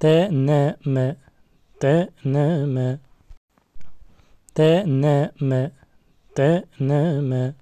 deneme, deneme, deneme, deneme.